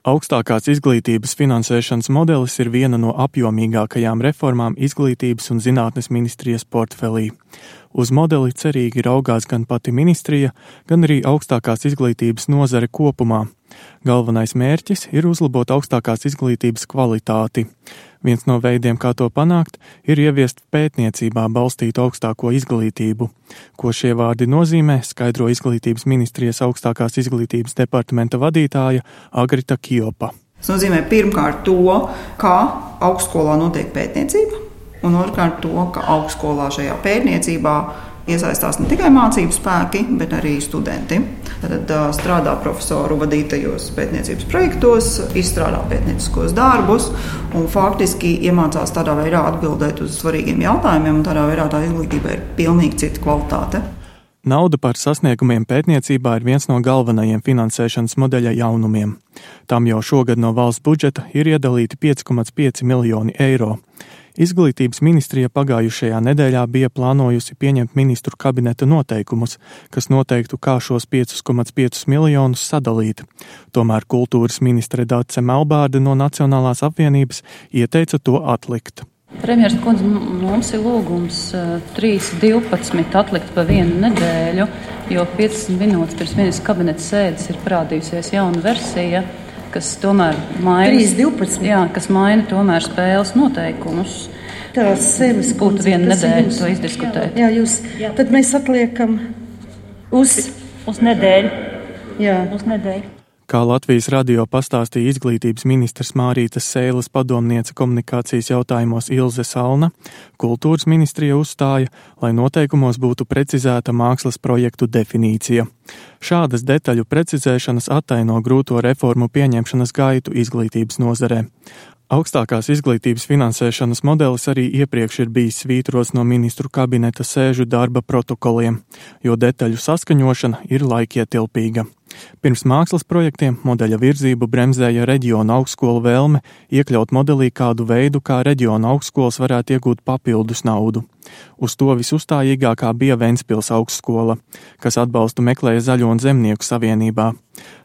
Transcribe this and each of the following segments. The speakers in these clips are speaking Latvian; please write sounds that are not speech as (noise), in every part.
Augstākās izglītības finansēšanas modelis ir viena no apjomīgākajām reformām izglītības un zinātnes ministrijas portfelī. Uz modeli cerīgi raugās gan pati ministrija, gan arī augstākās izglītības nozare kopumā. Galvenais mērķis ir uzlabot augstākās izglītības kvalitāti. Viens no veidiem, kā to panākt, ir ieviest pētniecībā balstītu augstāko izglītību. Ko šie vārdi nozīmē, skaidro izglītības ministrijas augstākās izglītības departamenta vadītāja Agrita Kjopa. Tas nozīmē pirmkārt to, kā augstskolā notiek pētniecība, un otrkārt to, ka augstskolā šajā pētniecībā iesaistās ne tikai mācību spēki, bet arī studenti. Tad strādā profesoru vadītajos pētniecības projektos, izstrādā pētnieciskos darbus un faktiski iemācās tādā veidā atbildēt uz svarīgiem jautājumiem, un tādā veidā tā izglītība ir pilnīgi cita kvalitāte. Nauda par sasniegumiem pētniecībā ir viens no galvenajiem finansēšanas modeļa jaunumiem. Tam jau šogad no valsts budžeta ir iedalīti 5,5 miljoni eiro. Izglītības ministrija pagājušajā nedēļā bija plānojusi pieņemt ministru kabineta noteikumus, kas noteiktu, kā šos 5,5 miljonus sadalīt. Tomēr kultūras ministre Dāce Melbārde no Nacionālās apvienības ieteica to atlikt. Premjeras kundze, mums ir lūgums 3.12. atlikt pa vienu nedēļu, jo 15 minūtes pirms ministra kabineta sēdes ir parādījusies jauna versija, kas tomēr maina, 3.12. Jā, kas maina tomēr spēles noteikumus. Tās sevis būtu viena nedēļa to izdiskutēt. Jā, jūs, jā. tad mēs atliekam uz, uz nedēļu. Jā. Uz nedēļu. Kā Latvijas radio pastāstīja izglītības ministrs Mārītas Sēles padomniece komunikācijas jautājumos Ilze Salna, kultūras ministrija uzstāja, lai noteikumos būtu precizēta mākslas projektu definīcija. Šādas detaļu precizēšanas attaino grūto reformu pieņemšanas gaitu izglītības nozarē. Augstākās izglītības finansēšanas modelis arī iepriekš ir bijis svītros no ministru kabineta sēžu darba protokoliem, jo detaļu saskaņošana ir laikietilpīga. Pirms mākslas projektiem modeļa virzību bremzēja reģiona augstskola vēlme iekļaut modelī kādu veidu, kā reģiona augstskolas varētu iegūt papildus naudu. Uz to visuzstājīgākā bija Ventspils augstskola, kas atbalstu meklēja Zaļo un Zemnieku savienībā.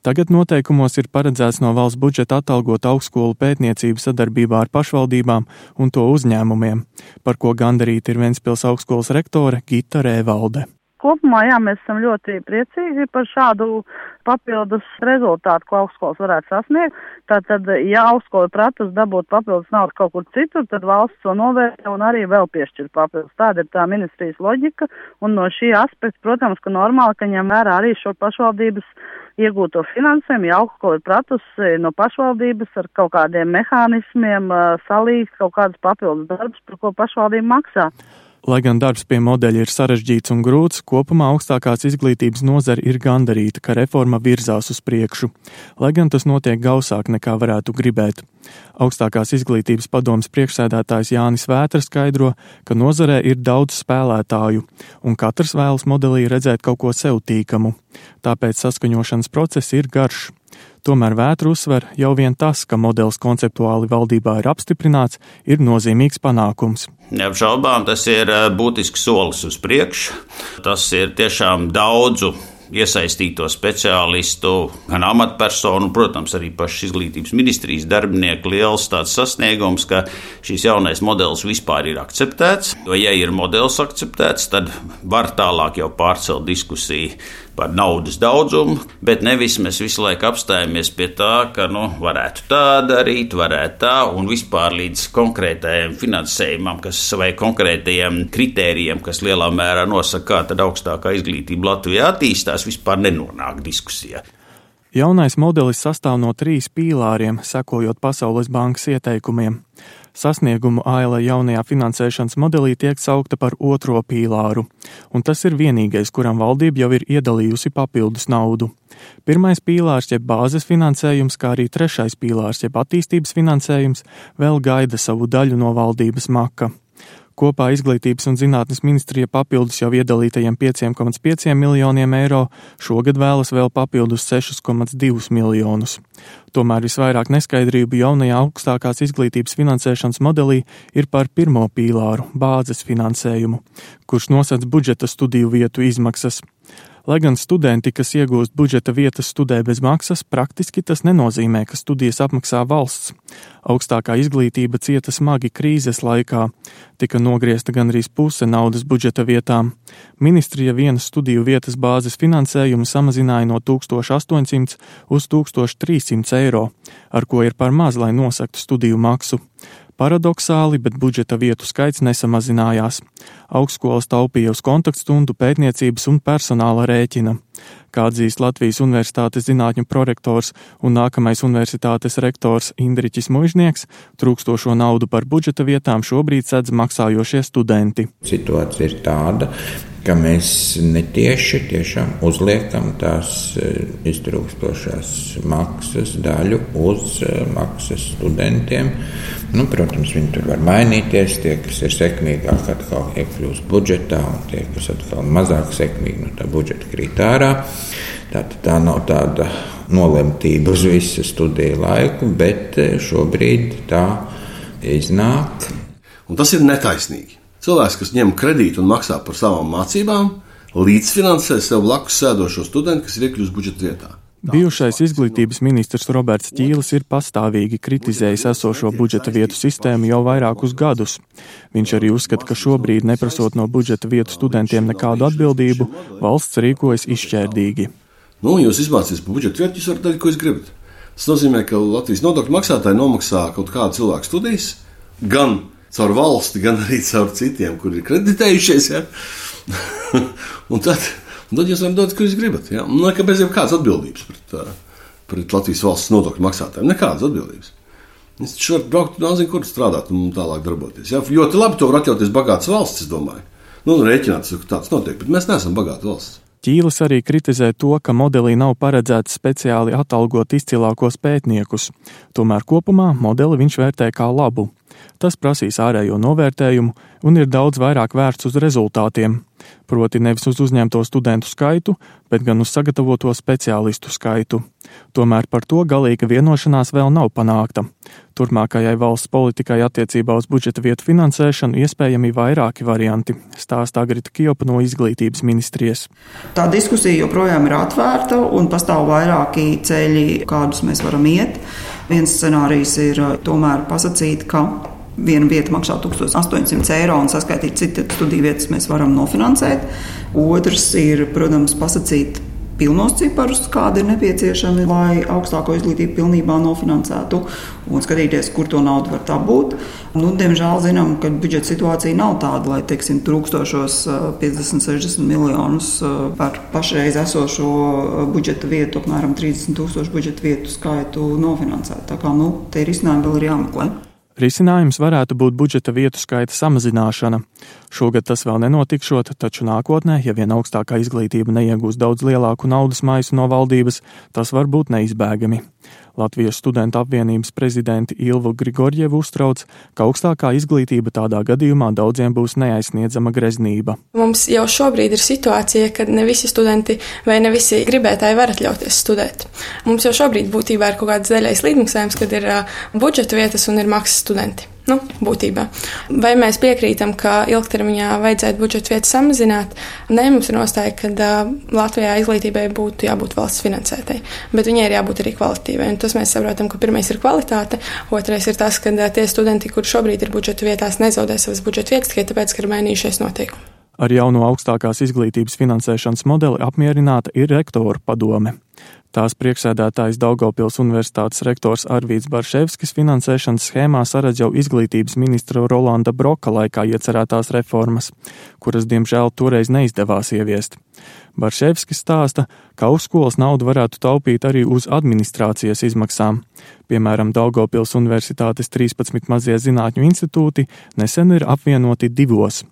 Tagad noteikumos ir paredzēts no valsts budžeta atalgot augstskolu pētniecību sadarbībā ar pašvaldībām un to uzņēmumiem, par ko gandarīti ir Ventspils augstskolas rektore Gita Rēvalde. Kopumā jā, mēs esam ļoti priecīgi par šādu papildus rezultātu, ko augstskolas varētu sasniegt. Tātad, ja augstskola pratus dabūt papildus naudu kaut kur citur, tad valsts to novērtē un arī vēl piešķir papildus. Tāda ir tā ministrijas loģika, un no šī aspekta, protams, ka normāli, ka ņem vērā arī šo pašvaldības iegūto finansējumu, ja augstskola ir pratusi no pašvaldības ar kaut kādiem mehānismiem salīgt kaut kādus papildus darbus, par ko pašvaldība maksā. Lai gan darbs pie modeļa ir sarežģīts un grūts, kopumā augstākās izglītības nozara ir gandarīta, ka reforma virzās uz priekšu, lai gan tas notiek gausāk nekā varētu gribēt. Augstākās izglītības padomas priekšsēdētājs Jānis Vētra skaidro, ka nozarē ir daudz spēlētāju, un katrs vēlas modelī redzēt kaut ko sev tīkamu. Tāpēc saskaņošanas process ir garš. Tomēr vētru uzsver jau vien tas, ka modelis konceptuāli valdībā ir apstiprināts, ir nozīmīgs panākums. Neapšaubām tas ir eh, būtisks solis uz priekšu. Tas ir tiešām daudzu iesaistīto speciālistu, gan amatpersonu, protams, arī pašas izglītības ministrijas darbinieku liels tāds sasniegums, ka šīs jaunais modelis vispār ir akceptēts. Jo, ja ir modelis akceptēts, tad var tālāk jau pārcelt diskusiju par naudas daudzumu, bet nevis mēs visu laiku apstājamies pie tā, ka nu, varētu tā darīt, varētu tā, un vispār līdz konkrētajam finansējumam, kas vai konkrētajiem kritērijiem, kas lielā mērā nosaka, kā tad augstākā izglītība Latvijā attīstās, vispār nenonāk diskusijā. Jaunais modelis sastāv no trīs pīlāriem, sekojot Pasaules bankas ieteikumiem. Sasniegumu aila jaunajā finansēšanas modelī tiek saukta par otro pīlāru, un tas ir vienīgais, kuram valdība jau ir iedalījusi papildus naudu. Pirmais pīlārs, jeb bāzes finansējums, kā arī trešais pīlārs, jeb attīstības finansējums, vēl gaida savu daļu no valdības maka. Kopā Izglītības un zinātnes ministrija papildus jau iedalītajiem 5,5 miljoniem eiro šogad vēlas vēl papildus 6,2 miljonus. Tomēr visvairāk neskaidrību jaunajā augstākās izglītības finansēšanas modelī ir par pirmo pīlāru - bāzes finansējumu, kurš nosacīs budžeta studiju vietu izmaksas. Lai gan studenti, kas iegūst budžeta vietas, studē bez maksas, praktiski tas nenozīmē, ka studijas apmaksā valsts. Augstākā izglītība cieta smagi krīzes laikā, tika nogriezta gandrīz puse naudas budžeta vietām. Ministrija vienas studiju vietas bāzes finansējumu samazināja no 1800 uz 1300 eiro, ar ko ir par maz, lai nosaktu studiju maksu. Paradoxāli, bet budžeta vietu skaits nesamazinājās. Augstskolas taupīja uz kontaktstundu, pētniecības un personāla rēķina. Kā atzīst Latvijas Universitātes zinātņu prorektors un nākamais universitātes rektors Indriķis Mužnieks, trūkstošo naudu par budžeta vietām šobrīd sedz maksājošie studenti. Situācija ir tāda, ka mēs netieši tiešām uzliekam tās iztrūkstošās maksas daļu uz maksas studentiem. Nu, protams, viņi tur var mainīties. Tie, kas ir sekmīgāk, atkal iekļūst budžetā, un tie, kas atkal mazāk sekmīgi, no tā budžeta krīt ārā. Tātad tā nav tāda nolemtība uz visu studiju laiku, bet šobrīd tā iznāk. Un tas ir netaisnīgi. Cilvēks, kas ņem kredītu un maksā par savām mācībām, līdzfinansē sev blakus sēdošo studentu, kas ir iekļuvis budžeta vietā. Bijušais izglītības ministrs Roberts Ķīlis ir pastāvīgi kritizējis esošo budžeta vietu sistēmu jau vairākus gadus. Viņš arī uzskata, ka šobrīd, neprasot no budžeta vietu studentiem nekādu atbildību, valsts rīkojas izšķērdīgi. Nu, jūs izmācīties par budžeta vietu, jūs varat darīt, ko jūs gribat. Tas nozīmē, ka Latvijas nodokļu maksātāji nomaksā kaut kādu cilvēku studijas, gan caur valsti, gan arī caur citiem, kuri ir kreditējušies. Ja? (laughs) un tad tad jūs varat dot, ko jūs gribat. Ja? Un nekā bez jebkādas atbildības pret, pret Latvijas valsts nodokļu maksātājiem. Nekādas atbildības. Jūs taču varat braukt, nezinu, kur strādāt un tālāk darboties. Ja? Ļoti labi to var atļauties bagātas valsts, es domāju. Nu, rēķināt, ka tāds notiek, bet mēs neesam bagāta valsts. Ķīlis arī kritizē to, ka modelī nav paredzēts speciāli atalgot izcilākos pētniekus. Tomēr kopumā modeli viņš vērtē kā labu. Tas prasīs ārējo novērtējumu un ir daudz vairāk vērsts uz rezultātiem, proti nevis uz uzņemto studentu skaitu, bet gan uz sagatavoto speciālistu skaitu. Tomēr par to galīga vienošanās vēl nav panākta. Turmākajai valsts politikai attiecībā uz budžeta vietu finansēšanu iespējami vairāki varianti, stāstā Grita Kjopa no Izglītības ministrijas. Tā diskusija joprojām ir atvērta un pastāv vairāki ceļi, kādus mēs varam iet. Viens scenārijs ir tomēr pasakīt, ka viena vieta maksā 1800 eiro un saskaitīt, cik studiju vietas mēs varam nofinansēt. Otrs ir, protams, pasakīt pilnos ciparus, kādi ir nepieciešami, lai augstāko izglītību pilnībā nofinansētu un skatīties, kur to naudu var dabūt. Nu, diemžēl zinām, ka budžeta situācija nav tāda, lai teiksim, trūkstošos 50, 60 miljonus par pašreiz esošo budžeta vietu, apmēram 30 tūkstošu budžeta vietu skaitu nofinansētu. Tā kā nu, te ir izcinājumi vēl ir jāmeklē. Risinājums varētu būt budžeta vietu skaita samazināšana. Šogad tas vēl nenotikšot, taču nākotnē, ja vien augstākā izglītība neiegūs daudz lielāku naudas maisu no valdības, tas var būt neizbēgami. Latvijas studentu apvienības prezidenti Ilvu Grigorjevu uztrauc, ka augstākā izglītība tādā gadījumā daudziem būs neaizsniedzama greznība. Mums jau šobrīd ir situācija, kad ne visi studenti vai ne visi gribētāji var atļauties studēt. Mums jau šobrīd būtībā ir kaut kāds zaļais līdzmaksājums, kad ir budžeta vietas un ir maksas studenti. Nu, būtībā. Vai mēs piekrītam, ka ilgtermiņā vajadzētu budžeta vietas samazināt? Nē, mums ir nostāja, ka uh, Latvijā izglītībai būtu jābūt valsts finansētai, bet viņai ir jābūt arī kvalitīvai. Un tas mēs saprotam, ka pirmais ir kvalitāte, otrais ir tas, ka uh, tie studenti, kur šobrīd ir budžeta vietās, nezaudē savas budžeta vietas tikai tāpēc, ka ir mainījušies noteikumi. Ar jauno augstākās izglītības finansēšanas modeli apmierināta ir rektoru padome. Tās priekšsēdētājs Daugopils Universitātes rektors Arvīts Barševskis finansēšanas schēmā saredz jau izglītības ministra Rolanda Broka laikā iecerētās reformas, kuras diemžēl toreiz neizdevās ieviest. Barševskis stāsta, ka augstskolas naudu varētu taupīt arī uz administrācijas izmaksām. Piemēram, Daugopils Universitātes 13 mazie zinātņu institūti nesen ir apvienoti divos.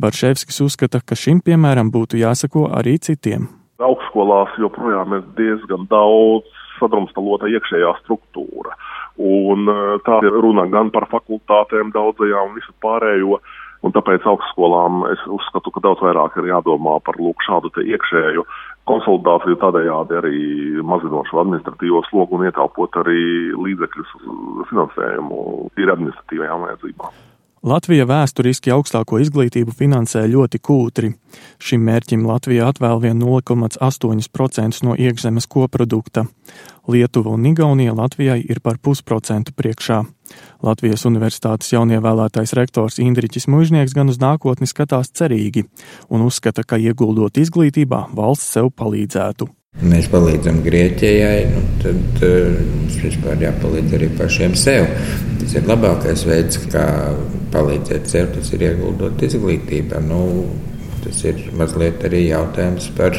Barševskis uzskata, ka šim piemēram būtu jāsako arī citiem augstskolās joprojām ir diezgan daudz sadrumstalota iekšējā struktūra. Un e, tā ir runa gan par fakultātēm daudzajām un visu pārējo, Un tāpēc augstskolām es uzskatu, ka daudz vairāk ir jādomā par lūk šādu iekšēju konsolidāciju tādējādi arī mazinošu administratīvo slogu un ietāpot arī līdzekļus finansējumu tīri administratīvajām vajadzībām. Latvija vēsturiski augstāko izglītību finansē ļoti kūtri. Šim mērķim Latvija atvēl vien 0,8% no iekšzemes koprodukta. Lietuva un Igaunija Latvijai ir par pusprocentu priekšā. Latvijas universitātes jaunievēlētais rektors Indriķis Mužnieks gan uz nākotni skatās cerīgi un uzskata, ka ieguldot izglītībā valsts sev palīdzētu. Mēs palīdzam Grieķijai, nu tad uh, mums vispār jāpalīdz arī pašiem sev. Tas ir labākais veids, kā palīdzēt sev, tas ir ieguldot izglītībā. Nu, tas ir mazliet arī jautājums par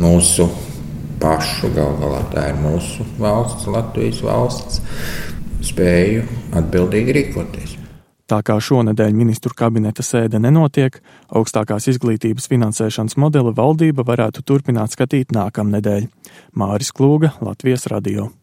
mūsu pašu galu galā. Tā ir mūsu valsts, Latvijas valsts spēju atbildīgi rīkoties. Tā kā šonadēļ ministru kabineta sēde nenotiek, augstākās izglītības finansēšanas modeli valdība varētu turpināt skatīt nākamnedēļ. Māris Klūga, Latvijas radio.